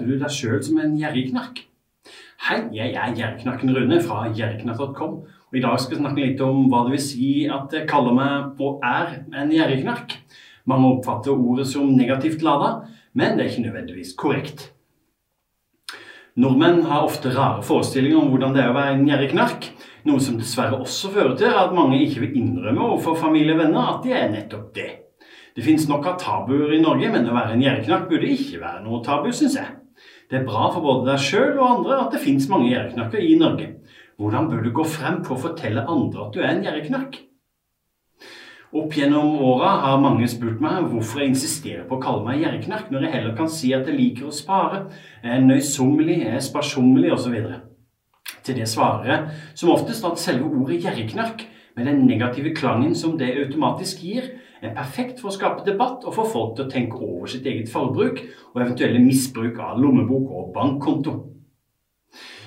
oppfatter du deg sjøl som en gjerrigknark? Hei, jeg er Gjerrigknarken Rune fra gjerrigknark.com. Og I dag skal jeg snakke litt om hva det vil si at jeg kaller meg og er en gjerrigknark. Mange oppfatter ordet som negativt lada, men det er ikke nødvendigvis korrekt. Nordmenn har ofte rare forestillinger om hvordan det er å være en gjerrigknark. Noe som dessverre også fører til at mange ikke vil innrømme overfor familie og venner at de er nettopp det. Det finnes nok av tabuer i Norge, men å være en gjerrigknark burde ikke være noe tabu, syns jeg. Det er bra for både deg sjøl og andre at det finnes mange gjerrigknakker i Norge. Hvordan bør du gå frem på å fortelle andre at du er en gjerrigknark? Opp gjennom åra har mange spurt meg hvorfor jeg insisterer på å kalle meg gjerrigknark, når jeg heller kan si at jeg liker å spare, er nøysommelig, er sparsommelig osv. Til det svarer jeg som oftest at selve ordet gjerrigknark, med den negative klangen som det automatisk gir, er perfekt for å skape debatt og få folk til å tenke over sitt eget forbruk og eventuelle misbruk av lommebok og bankkonto.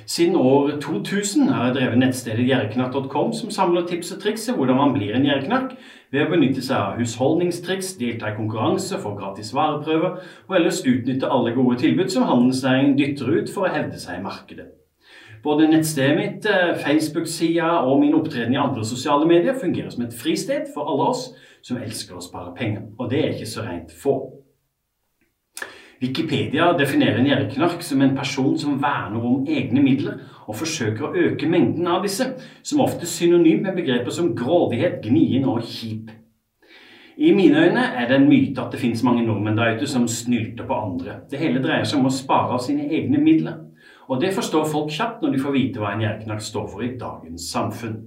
Siden år 2000 har jeg drevet nettstedet gjerreknark.com, som samler tips og triks til hvordan man blir en gjerreknark ved å benytte seg av husholdningstriks, delta i konkurranse, få gratis vareprøver og ellers utnytte alle gode tilbud som handelsnæringen dytter ut for å hevde seg i markedet. Både nettstedet mitt, eh, Facebook-sida og min opptreden i andre sosiale medier fungerer som et fristed for alle oss som elsker å spare penger. Og det er ikke så rent få. Wikipedia definerer en gjerrigknark som en person som verner om egne midler og forsøker å øke mengden av disse, som ofte synonym med begreper som grådighet, gnien og kjip. I mine øyne er det en myte at det finnes mange nordmenn der ute som snylter på andre. Det hele dreier seg om å spare av sine egne midler. Og det forstår folk kjapt når de får vite hva en gjerrigknark står for i dagens samfunn.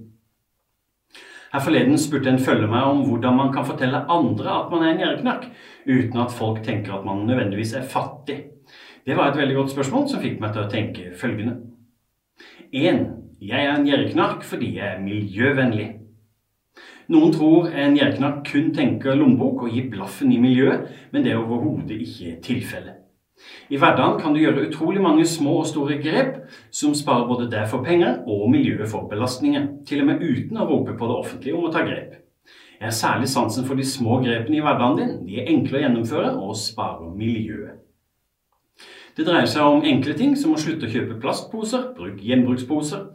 Her forleden spurte en følger meg om hvordan man kan fortelle andre at man er en gjerrigknark, uten at folk tenker at man nødvendigvis er fattig. Det var et veldig godt spørsmål som fikk meg til å tenke følgende. 1. Jeg er en gjerrigknark fordi jeg er miljøvennlig. Noen tror en gjerrigknark kun tenker lommebok og gir blaffen i miljøet, men det er overhodet ikke tilfellet. I hverdagen kan du gjøre utrolig mange små og store grep som sparer både deg for penger og miljøet for belastninger, til og med uten å rope på det offentlige om å ta grep. Jeg har særlig sansen for de små grepene i hverdagen din. De er enkle å gjennomføre og sparer miljøet. Det dreier seg om enkle ting som å slutte å kjøpe plastposer, bruk gjenbruksposer,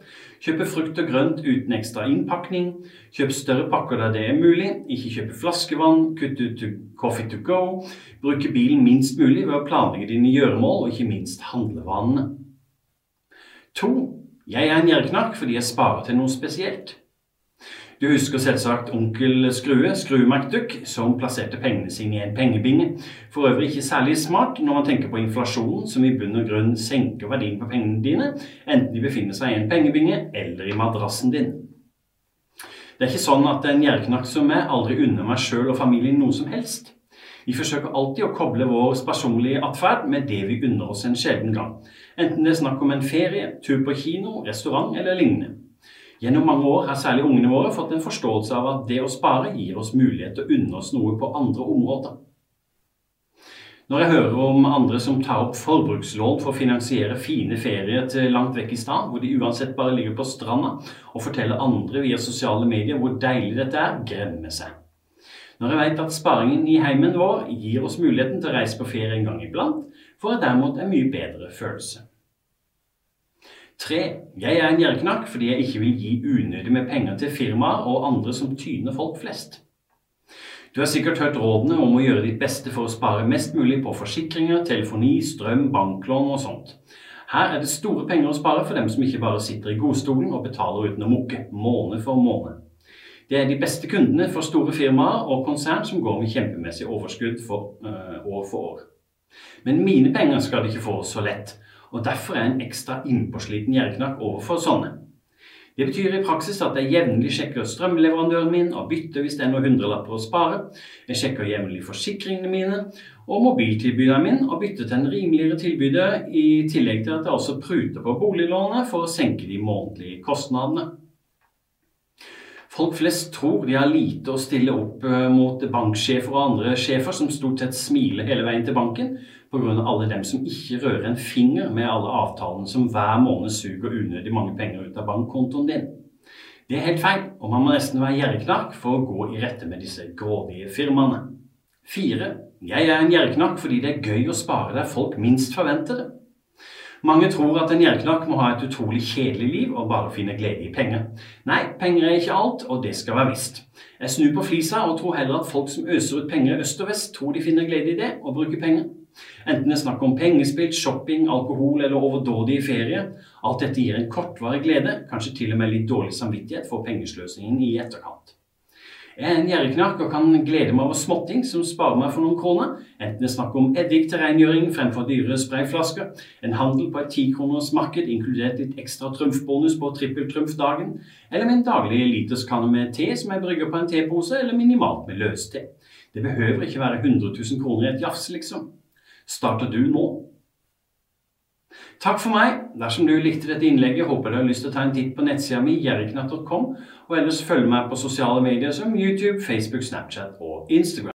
kjøpe frukt og grønt uten ekstra innpakning, kjøp større pakker der det er mulig, ikke kjøpe flaskevann, kutte ut coffee to go, bruke bilen minst mulig ved å planlegge dine gjøremål og ikke minst handlevanene. To. Jeg er en gjerrigknark fordi jeg sparer til noe spesielt. Du husker selvsagt onkel Skrue, Skrue McDuck, som plasserte pengene sine i en pengebinge. For øvrig ikke særlig smart når man tenker på inflasjonen, som i bunn og grunn senker verdien på pengene dine, enten de befinner seg i en pengebinge eller i madrassen din. Det er ikke sånn at en gjerrigknark som meg aldri unner meg sjøl og familien noe som helst. Vi forsøker alltid å koble vår personlige atferd med det vi unner oss en sjelden gang. Enten det er snakk om en ferie, tur på kino, restaurant eller lignende. Gjennom mange år har særlig ungene våre fått en forståelse av at det å spare gir oss mulighet til å unne oss noe på andre områder. Når jeg hører om andre som tar opp forbrukslån for å finansiere fine ferier til langt vekk i stad, hvor de uansett bare ligger på stranda, og forteller andre via sosiale medier hvor deilig dette er, gremmer seg. Når jeg vet at sparingen i heimen vår gir oss muligheten til å reise på ferie en gang iblant, får jeg derimot en mye bedre følelse. Tre. Jeg er en gjerrigknark fordi jeg ikke vil gi unødig med penger til firmaer og andre som tyner folk flest. Du har sikkert hørt rådene om å gjøre ditt beste for å spare mest mulig på forsikringer, telefoni, strøm, banklån og sånt. Her er det store penger å spare for dem som ikke bare sitter i godstolen og betaler uten å mukke, måned for måned. Det er de beste kundene for store firmaer og konsern som går med kjempemessig overskudd for, øh, år for år. Men mine penger skal de ikke få så lett, og Derfor er en ekstra innpåsliten gjerrigknark overfor sånne. Det betyr i praksis at jeg jevnlig sjekker strømleverandøren min og bytter hvis det er noen hundrelapper å spare. Jeg sjekker jevnlig forsikringene mine og mobiltilbyderen min og bytter til en rimeligere tilbyder, i tillegg til at jeg også pruter på boliglånet for å senke de månedlige kostnadene. Folk flest tror de har lite å stille opp eh, mot banksjefer og andre sjefer som stort sett smiler hele veien til banken, pga. alle dem som ikke rører en finger med alle avtalene som hver måned suger unødig mange penger ut av bankkontoen din. Det er helt feil, og man må nesten være gjerrigknark for å gå i rette med disse grådige firmaene. Fire. Jeg er en gjerrigknark fordi det er gøy å spare der folk minst forventer det. Mange tror at en gjerrigknark må ha et utrolig kjedelig liv og bare finne glede i penger. Nei, penger er ikke alt, og det skal være visst. Jeg snur på flisa og tror heller at folk som øser ut penger øst og vest, tror de finner glede i det, og bruker penger. Enten det er snakk om pengespill, shopping, alkohol eller overdådige ferie. Alt dette gir en kortvarig glede, kanskje til og med litt dårlig samvittighet for pengesløsingen i etterkant. Jeg er en gjerrigknark og kan glede meg over småting som sparer meg for noen kroner, enten det er snakk om eddik til rengjøring fremfor dyre sprayflasker, en handel på et tikronersmarked inkludert litt ekstra trumfbonus på trippeltrumfdagen, eller min daglige literskanne med te som jeg brygger på en tepose, eller minimalt med løste. Det behøver ikke være 100 000 kroner i et jafs, liksom. Starter du nå? Takk for meg. Dersom du likte dette innlegget, håper du har lyst til å ta en titt på nettsida mi jerknatt.com, og ellers følg meg på sosiale medier som YouTube, Facebook, Snapchat og Instagram.